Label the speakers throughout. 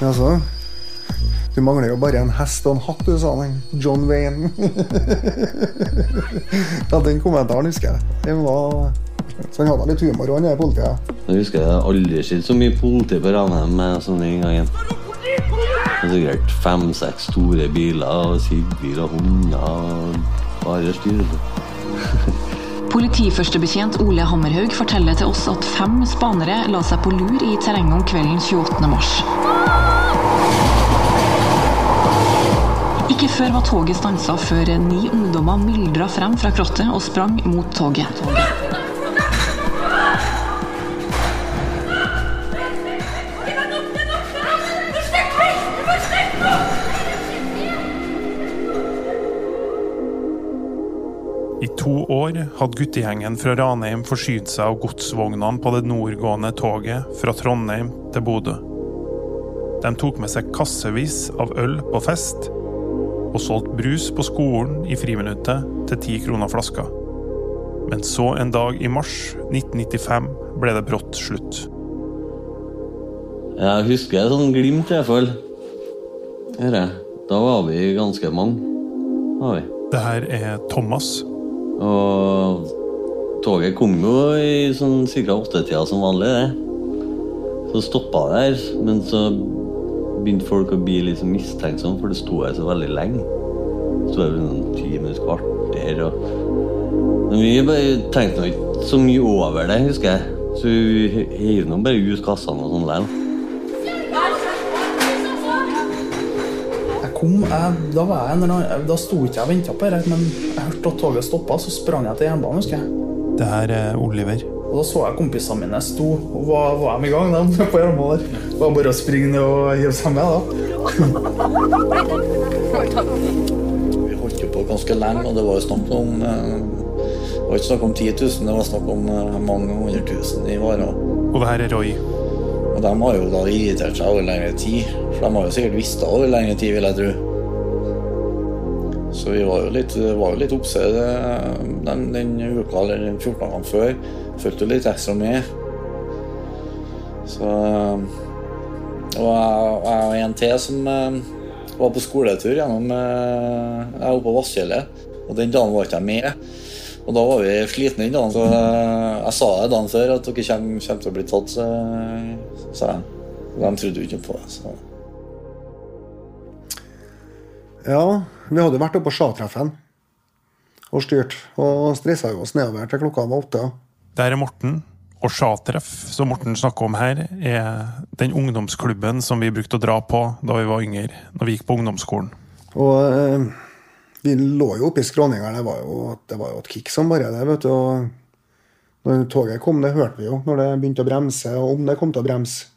Speaker 1: Altså, du mangler jo bare en hest og en hatt, du, sa han. John Wayne. ja, den kommentaren husker jeg. Den var Så han hadde litt humor, han der politiet.
Speaker 2: Jeg husker jeg aldri sett så mye politi på Ranheim med sånn den gangen. Det er sikkert fem-seks store biler, og sidebil og hunder. og Bare styr.
Speaker 3: Politiførstebetjent Ole Hammerhaug forteller til oss at fem spanere la seg på lur i terrenget om kvelden 28. mars. Ikke før var toget stansa før ni ungdommer myldra frem fra krottet og sprang mot toget.
Speaker 4: To år hadde guttegjengen fra Ranheim forsynt seg av godsvognene på det nordgående toget fra Trondheim til Bodø. De tok med seg kassevis av øl på fest, og solgte brus på skolen i friminuttet til ti kroner flaska. Men så en dag i mars 1995 ble det brått slutt.
Speaker 2: Jeg husker et sånn glimt, i hvert fall. Da var vi ganske mange. Var vi.
Speaker 4: Det her er Thomas.
Speaker 2: Og toget kom jo i sånn ca. åttetida som vanlig, det. Så stoppa det her, men så begynte folk å bli litt sånn mistenksomme, for det sto her så veldig lenge. Det sto her sånn ti minutter, kvarter og Men vi bare tenkte ikke så mye over det, husker jeg. Så vi heiv nå bare ut kassene og sånn likevel.
Speaker 5: Kom, jeg, da, var jeg, en annen- da sto ikke jeg og venta på dette, men jeg hørte at toget stoppa, så sprang jeg til jernbanen. husker jeg.
Speaker 4: Det her er Oliver.
Speaker 5: Og Da så jeg kompisene mine sto og var, var de i gang de, på jernbanen der. Det var bare å springe ned og hive seg med. da.
Speaker 6: Vi holdt jo på ganske lenge, og det var jo snakk om eh, Det var ikke snakk om 10 000, det var snakk om eh, mange hundre tusen i varer.
Speaker 4: Og det her er Roy.
Speaker 6: Og de har jo da irritert seg over lengre tid, for de har jo sikkert visst det over lengre tid, vil jeg tro. Så vi var jo litt, var jo litt oppse den, den uka eller 14 dagene før. Fulgte litt ekstra med. Så Og jeg jeg og en til som eh, var på skoletur gjennom eh, Jeg var på Vassfjellet, og den dagen var ikke jeg med. Og da var vi slitne den dagen, så eh, jeg sa det dagen før at dere kommer, kommer til å bli tatt, sa han. De trodde jo ikke på det. Så.
Speaker 1: Ja, vi hadde vært oppe på Sjatreffen og styrt, og stressa oss nedover til klokka var åtte.
Speaker 4: Der er Morten. Og Sjatreff, som Morten snakker om her, er den ungdomsklubben som vi brukte å dra på da vi var yngre, når vi gikk på ungdomsskolen.
Speaker 1: Og eh, vi lå jo oppe i skråninga. Det var jo, det var jo et kick som bare det. vet du. Og når toget kom, det hørte vi jo når det begynte å bremse, og om det kom til å bremse.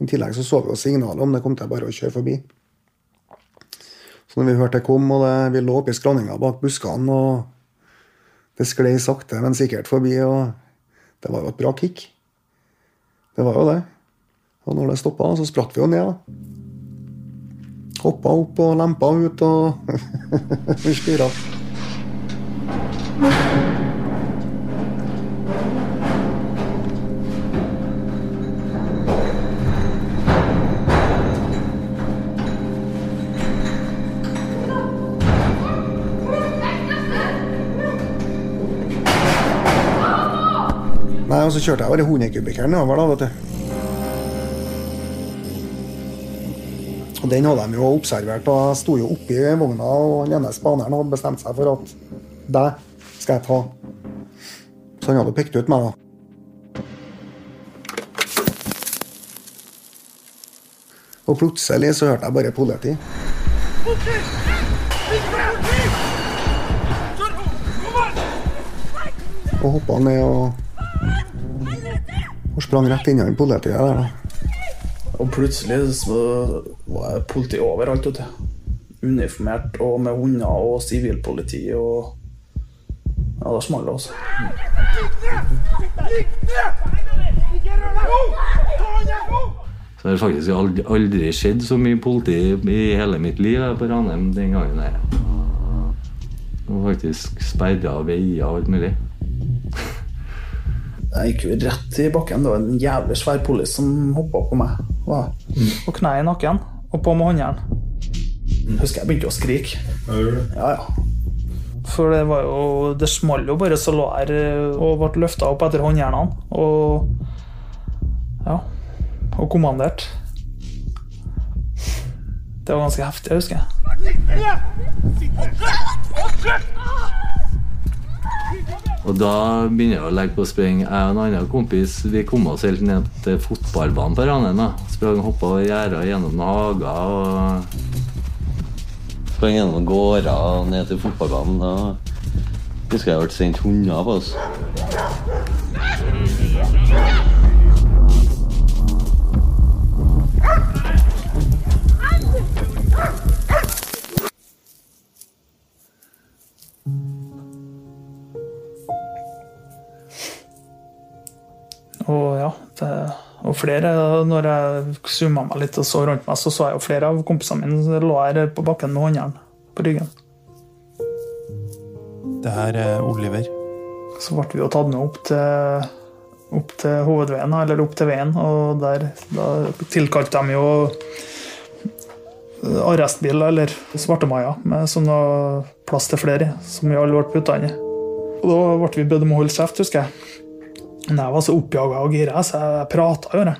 Speaker 1: I tillegg så så vi jo signalet om det kom til bare å kjøre forbi. Så når vi hørte det kom, og det, vi lå oppi skråninga bak buskene, og det sklei sakte, men sikkert forbi, og det var jo et bra kick. Det var jo det. Og når det stoppa, så spratt vi jo ned. da. Hoppa opp og lempa ut og styra. Kjørte jeg bare 100 over da, vet du. Og den hadde de jo observert, og jeg sto jo oppi vogna, og den ene spaneren hadde bestemt seg for at deg skal jeg ta. Så han hadde pekt ut meg, da. Og plutselig så hørte jeg bare politi. Og hoppa ned og, og sprang rett inn i politiet der, da.
Speaker 5: Og plutselig så var det politi overalt. vet du. Uniformert og med hunder og sivilpoliti og Ja, da smalt det, altså.
Speaker 2: Så det har faktisk aldri, aldri skjedd så mye politi i hele mitt liv på Ranheim den gangen her. Og faktisk sperra veier og alt mulig.
Speaker 5: Jeg gikk jo rett i bakken. Det var en jævlig svær polis som hoppa på meg. Det. Og kne i nakken, og på med håndjern. Husker jeg begynte å skrike. Ja, ja. For det var jo Det smalt jo bare så lå eh, og ble løfta opp etter håndjernene. Og ja. Og kommandert. Det var ganske heftig, jeg husker jeg.
Speaker 2: Og da begynner jeg å legge på spring. Jeg og en annen kompis vi kom oss helt ned til fotballbanen på Ranheim. Sprang og hoppa over gjerder gjennom hager og Sprang gjennom gårder og ned til fotballbanen. Da husker jeg ble sendt hunder på oss.
Speaker 5: Flere, når jeg zooma meg litt og så rundt meg, så så jeg jo flere av kompisene mine som lå her på bakken med håndjern på ryggen.
Speaker 4: Det her er Oliver.
Speaker 5: Så ble vi jo tatt med opp til, opp til hovedveien, eller opp til veien, og der tilkalte de jo arrestbil, eller svartemaja, med sånn plass til flere i, som vi alle ble putta inn i. Og da ble vi bedt om å holde kjeft, husker jeg. Men jeg var så oppjaga og gira, så jeg prata jo. det.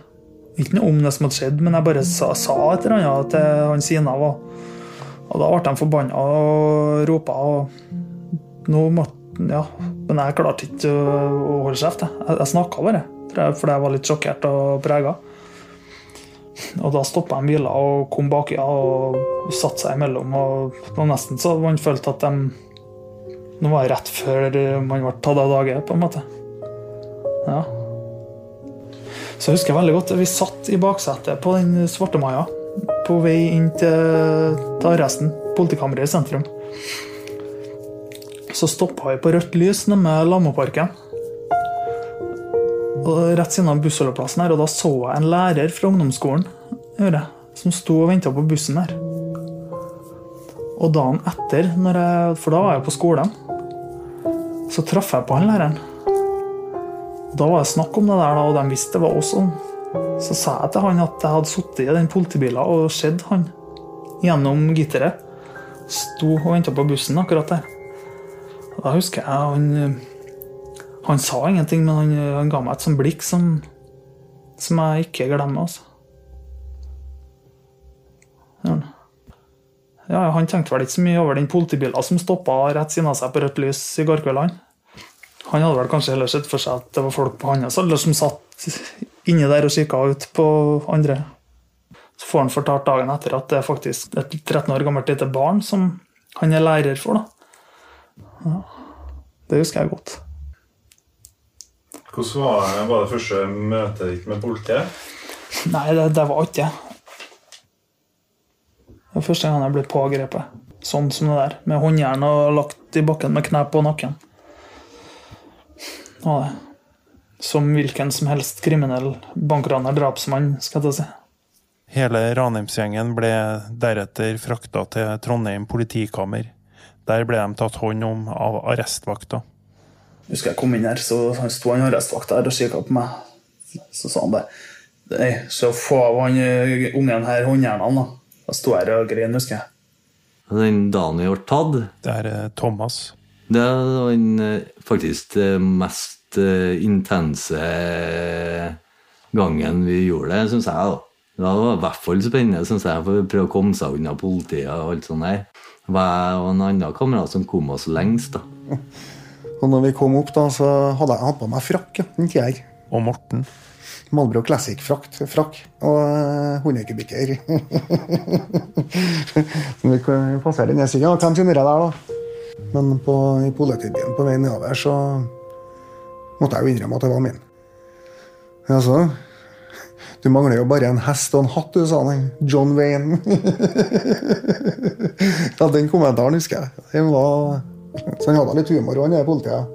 Speaker 5: Ikke noe om det som hadde skjedd, men jeg bare sa, sa et eller annet til han Sina. Og, og da ble de forbanna og ropa. Og nå måtte Ja, men jeg klarte ikke å, å holde kjeft. Jeg, jeg, snakka bare, fordi jeg var litt sjokkert og prega. Og da stoppa de biler og kom baki og satte seg imellom. Og det var nesten så man følte at de Nå var det rett før man ble tatt av dage, på en måte. Ja. Så jeg husker veldig godt vi satt i baksetet på den svarte maja på vei inn til, arresten, politikammeret i sentrum. Så stoppa vi på rødt lys nede med Lammeparken. Rett siden bussholdeplassen her, og da så jeg en lærer fra ungdomsskolen gjøre, som sto og venta på bussen her. Og dagen etter, jeg, for da var jeg på skolen, så traff jeg på han læreren. Da var det snakk om det der, og de visste det var oss. Så sa jeg til han at jeg hadde sittet i den politibilen og sett han gjennom gitteret. Sto og venta på bussen akkurat der. Da husker jeg han Han sa ingenting, men han, han ga meg et sånt blikk som, som jeg ikke glemmer. altså. Ja, Han tenkte vel ikke så mye over den politibilen som stoppa rett siden av seg på rødt lys i går kveld. Han Han hadde vel kanskje heller sett for seg at det var folk på hans alder som satt inni der og kikka ut på andre. Så får han fortalt dagen etter at det er faktisk et 13 år gammelt lite barn som han er lærer for. Ja. Det husker jeg godt.
Speaker 7: Hvordan var, var det første møtet ditt med politiet?
Speaker 5: Nei, det, det var ikke det. Det var første gang jeg ble pågrepet. Sånn som det der. Med håndjern og lagt i bakken med kne på nakken. Det. Som hvilken som helst kriminell bankraner, drapsmann, skal jeg si.
Speaker 4: Hele Ranheimsgjengen ble deretter frakta til Trondheim politikammer. Der ble de tatt hånd om av arrestvakta.
Speaker 5: Husker jeg kom inn her, så han sto han arrestvakta her og kikka på meg. Så sa han bare Nei, så få av han eh, ungen her håndjernene, da. Da sto jeg og grein, husker jeg.
Speaker 2: Den dagen vi ble tatt,
Speaker 4: Det er eh, Thomas.
Speaker 2: Det var den eh, faktisk mest eh, intense gangen vi gjorde det, syns jeg. da. Det var i hvert fall spennende, synes jeg, for å prøve å komme seg unna politiet og alt sånt der. Det var og en annen kamerat som kom oss lengst, da.
Speaker 1: Og når vi kom opp, da, så hadde jeg hatt på meg frakk. ja, den tida her.
Speaker 4: Og Morten.
Speaker 1: Malbro Classic-frakk. Frakk. Og uh, hundekubikker. Så vi passerer passere den sida. Hvem sin er det der, da? Men på, i politibilen på vei nedover så måtte jeg jo innrømme at det var min. Altså, du mangler jo bare en hest og en hatt, du, sa han. John Wayne. ja, den kommentaren husker jeg. Var... Så han hadde litt humor, han der politiet.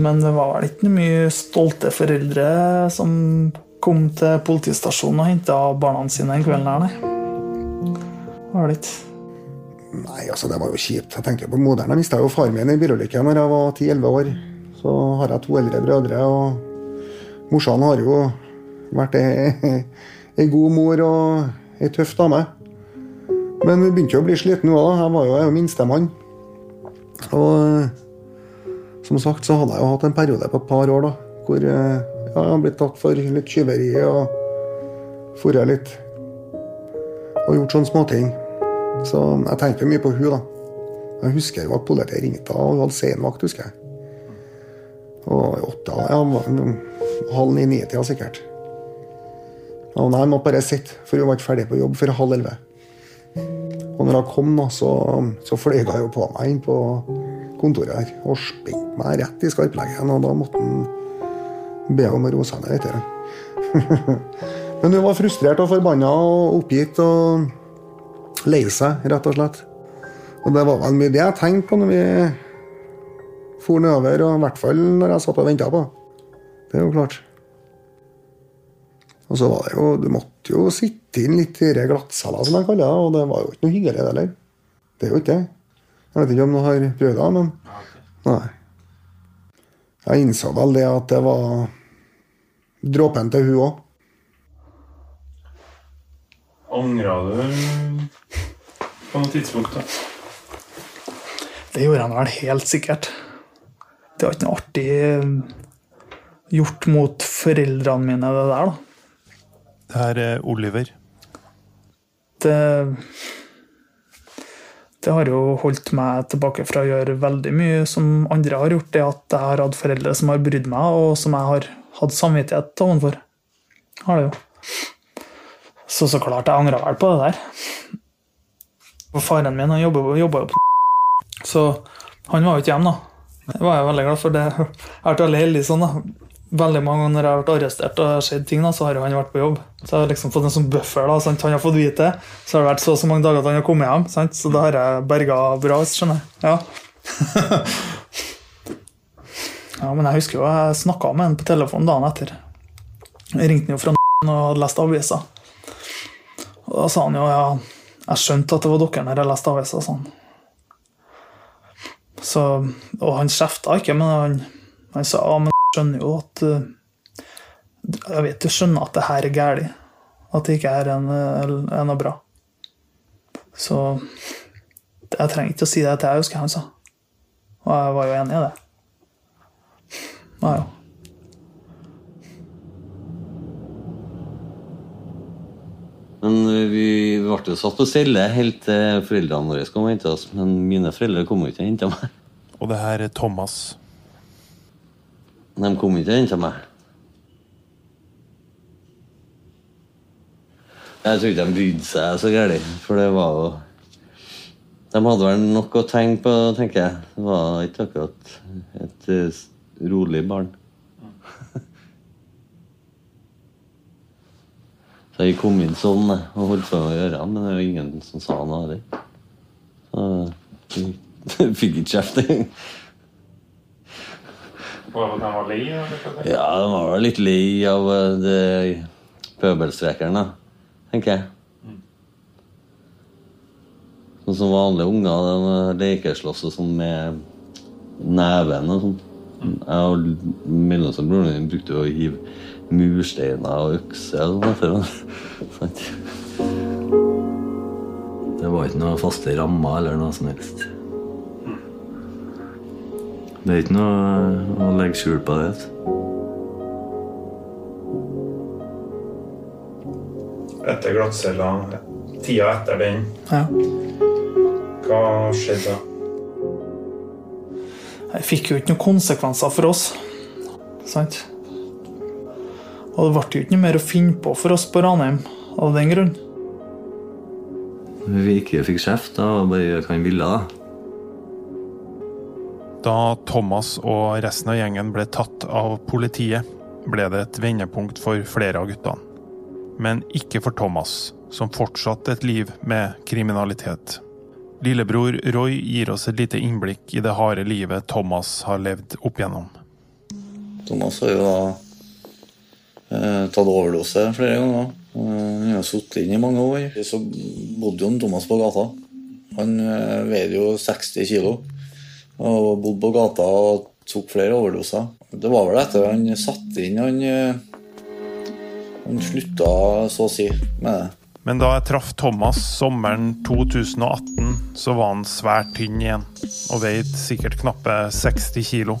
Speaker 5: Men det var vel ikke mye stolte foreldre som kom til politistasjonen og henta barna sine den kvelden her, nei. Var det ikke?
Speaker 1: Nei, altså, det var jo kjipt. Jeg tenker på moderen. Jeg mista jo faren min i bilulykke da jeg var 10-11 år. Så har jeg to eldre brødre. og Morsan har jo vært ei, god mor og ei tøff dame. Men vi begynte jo å bli sliten nå da. Jeg var jo, jo minstemann. Og eh, som sagt så hadde jeg jo hatt en periode på et par år da, hvor eh, ja, jeg har blitt tatt for litt tyveri og forret litt. Og gjort sånne småting. Så jeg tenkte mye på hun da. Jeg husker jo at politiet ringte og hadde senvakt, husker jeg. Og åtte, ja, halv ni-ni-tida sikkert. Og nei, jeg måtte bare sitte, for hun var ikke ferdig på jobb før halv elleve. Og når hun kom, da, så, så fløy hun jo på meg inn på kontoret her og spente meg rett i skarpleggen. Og da måtte han be om å roe seg ned litt. Men hun var frustrert og forbanna og oppgitt og lei seg, rett og slett. Og det var vel mye det jeg tenkte på når vi for nedover, og i hvert fall når jeg satt og venta på. Det er jo klart. Og så var det jo Du måtte jo sitte inn litt i de glattceller, som jeg kaller det, og det var jo ikke noe hyggelig, det heller. Det er jo ikke det. Jeg vet ikke om du har prøvd det, men Nei. Jeg innså vel det at det var dråpen til hun òg.
Speaker 7: Angra du på noe tidspunkt? da?
Speaker 5: Det gjorde han vel helt sikkert. Det var ikke noe artig eh, gjort mot foreldrene mine, det der, da.
Speaker 4: Det her er Oliver.
Speaker 5: Det, det har jo holdt meg tilbake fra å gjøre veldig mye som andre har gjort. Det at jeg har hatt foreldre som har brydd meg, og som jeg har hatt samvittighet overfor. Har det jo. Så så klart, jeg angrer vel på det der. Og faren min han jobba jo på så han var jo ikke hjemme, da. Det var jeg veldig glad for. Det. Jeg har vært veldig heldig sånn, da. Veldig mange ganger når jeg har vært arrestert og skjedd ting, da, så har jo han vært på jobb. Så jeg har liksom fått en sånn buffer. da, sant? Han har fått vite det. Så har det vært så og så mange dager at han har kommet hjem. Sant? Så da har jeg berga bra, skjønner jeg. Ja. ja, men jeg husker jo jeg snakka med han på telefonen dagen etter. Jeg ringte han jo fra og hadde lest avisa. Og da sa han jo ja, jeg skjønte at det var dere når jeg leste avisa. Sånn. Så, og han kjefta ikke, men han, han sa ja, men jeg skjønner jo at uh, Jeg vet du skjønner at det her er galt. At det ikke er, en, er noe bra. Så jeg trenger ikke å si det til jeg husker han sa. Og jeg var jo enig i det. Ja, jo.
Speaker 2: Men vi ble jo satt på celle helt til foreldrene våre kom og hente oss. Men mine foreldre kom ikke og henta meg.
Speaker 4: Og det her er Thomas.
Speaker 2: De kom ikke og henta meg. Jeg tror ikke de brydde seg så gærent, for det var jo De hadde vel nok å tenke på, tenker jeg. Det var ikke akkurat et eh, rolig barn. Så jeg kom inn sånn og holdt på å gjøre, men det var ingen som sa noe heller. Så jeg fikk ikke kjeft engang.
Speaker 7: Var var lei?
Speaker 2: Ja, de var vel litt lei av eh, pøbelstrekeren, tenker jeg. Sånn som vanlige unger. De lekeslåss sånn med neven og sånn. Jeg og mellomstebroren min brukte å hive mursteiner og økser. Det var ikke noe faste rammer eller noe som helst. Det er ikke noe å legge skjul på det.
Speaker 7: Etter glattcella, tida etter den,
Speaker 5: Ja.
Speaker 7: hva skjedde da?
Speaker 5: Jeg fikk jo ikke noen konsekvenser for oss. Sant? Og det ble jo ikke noe mer å finne på for oss på Ranheim av den grunn.
Speaker 2: Vi ikke fikk kjeft, da bare gjør hva han ville. da.
Speaker 4: Da Thomas og resten av gjengen ble tatt av politiet, ble det et vendepunkt for flere av guttene. Men ikke for Thomas, som fortsatte et liv med kriminalitet. Lillebror Roy gir oss et lite innblikk i det harde livet Thomas har levd opp igjennom.
Speaker 6: Thomas har jo da tatt overdose flere ganger. Eh, Han har sittet inne i mange år. Så bodde jo Thomas på gata. Han eh, veide jo 60 kilo. Og bodde på gata og tok flere overdoser. Det var vel etter han satte inn Han, eh, han slutta så å si med det.
Speaker 4: Men da jeg traff Thomas sommeren 2018, så var han svært tynn igjen, og veide sikkert knappe 60 kilo.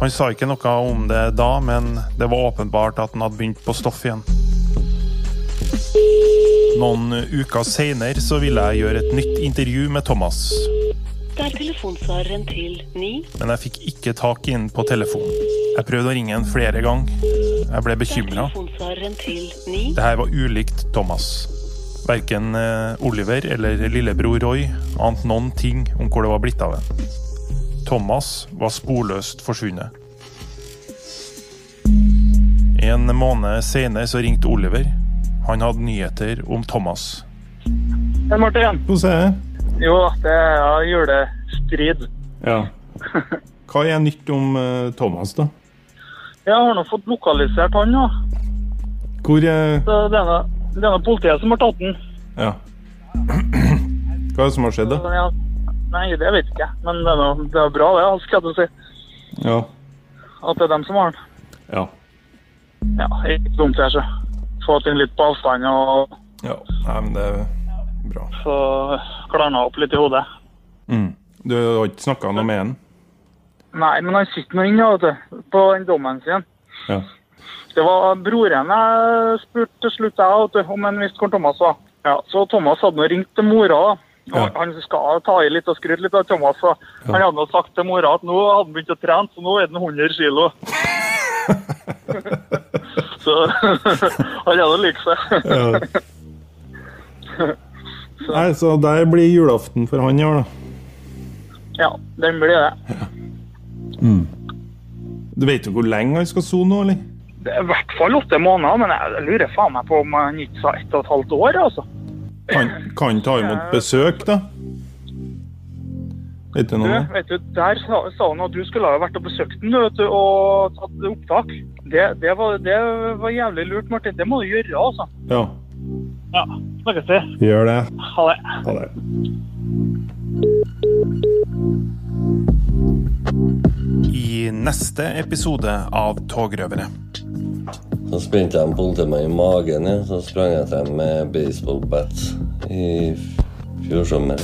Speaker 4: Han sa ikke noe om det da, men det var åpenbart at han hadde begynt på stoff igjen. Noen uker seinere så ville jeg gjøre et nytt intervju med Thomas,
Speaker 8: Det er telefonsvareren til 9.
Speaker 4: men jeg fikk ikke tak i den på telefonen. Jeg prøvde å ringe han flere ganger. Jeg ble bekymra.
Speaker 8: telefonsvareren til 9.
Speaker 4: Det her var ulikt Thomas. Verken eh, Oliver eller lillebror Roy ante noen ting om hvor det var blitt av en. Thomas var sporløst forsvunnet. En måned senere så ringte Oliver. Han hadde nyheter om Thomas.
Speaker 9: Hei, Martin.
Speaker 4: Hvordan er det?
Speaker 9: Jo, det er julestrid.
Speaker 4: Ja. Hva er nytt om eh, Thomas, da?
Speaker 9: Jeg har nå fått lokalisert han, da.
Speaker 4: Hvor eh,
Speaker 9: er noe- det er politiet som har tatt den.
Speaker 4: Ja. Hva er det som har skjedd, da?
Speaker 9: Jeg- Nei, det vet jeg ikke. Men det er, noe, det er bra, det, skal jeg si.
Speaker 4: Ja.
Speaker 9: At det er dem som har den.
Speaker 4: Ja.
Speaker 9: Ja, ikke dumt, det, ikke. Få den litt på avstand og
Speaker 4: ja. Nei, men det er bra.
Speaker 9: Så klarna opp litt i hodet.
Speaker 4: Mm. Du har ikke snakka noe med han?
Speaker 9: Nei, men han sitter nå inne, vet du. På den dommen sin.
Speaker 4: Ja.
Speaker 9: Det var broren jeg spurte til slutt jeg, du, om han visste hvor Thomas var. Ja, så Thomas hadde nå ringt til mora. da.
Speaker 4: Ja.
Speaker 9: Han skal ta i litt og skryte litt av Thomas. Så Han hadde sagt til mora at nå hadde han begynt å trene, så nå er han 100 kilo. så han er nå lik seg.
Speaker 4: Nei, så der blir julaften for han i år, da.
Speaker 9: ja, den blir det.
Speaker 4: Du vet jo hvor lenge han skal sone nå, eller?
Speaker 9: Det er i hvert fall åtte måneder, men jeg lurer faen meg på om han ikke sa ett og et halvt år. altså.
Speaker 4: Kan kan ta imot besøk, da? Vet du
Speaker 9: Du, vet du, Der sa, sa han at du skulle ha vært og besøkt den vet du, og tatt opptak. Det, det, var, det var jævlig lurt, Martin. Det må du gjøre, altså.
Speaker 4: Ja.
Speaker 9: Ja, snakkes vi.
Speaker 4: Gjør det.
Speaker 9: Ha det.
Speaker 4: Ha det. I neste episode av Togrøvere.
Speaker 2: Så spente jeg en politimann i magen, ja. så sprang jeg ham med baseballbat i fjor sommer.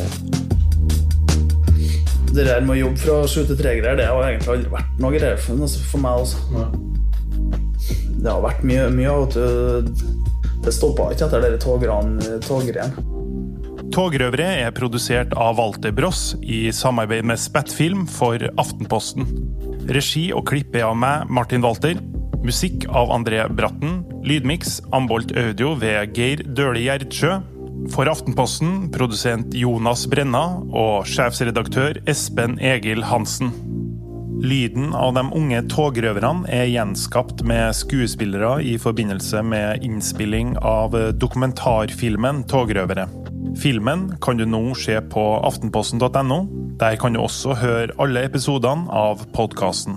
Speaker 5: Det der med å jobbe fra sju til tre greier, det har egentlig aldri vært noe greier for, altså, for meg. også. Det har vært mye, mye av at uh, det stoppa ikke etter de togreiene.
Speaker 4: Togrøvere er produsert av Walter Bross i samarbeid med Spettfilm for Aftenposten. Regi og klipp er av meg, Martin Walter. Musikk av André Bratten. Lydmiks Ambolt Audio ved Geir Døhle Gjerdsjø. For Aftenposten produsent Jonas Brenna og sjefsredaktør Espen Egil Hansen. Lyden av de unge togrøverne er gjenskapt med skuespillere i forbindelse med innspilling av dokumentarfilmen 'Togrøvere'. Filmen kan du nå se på aftenposten.no. Der kan du også høre alle episodene av podkasten.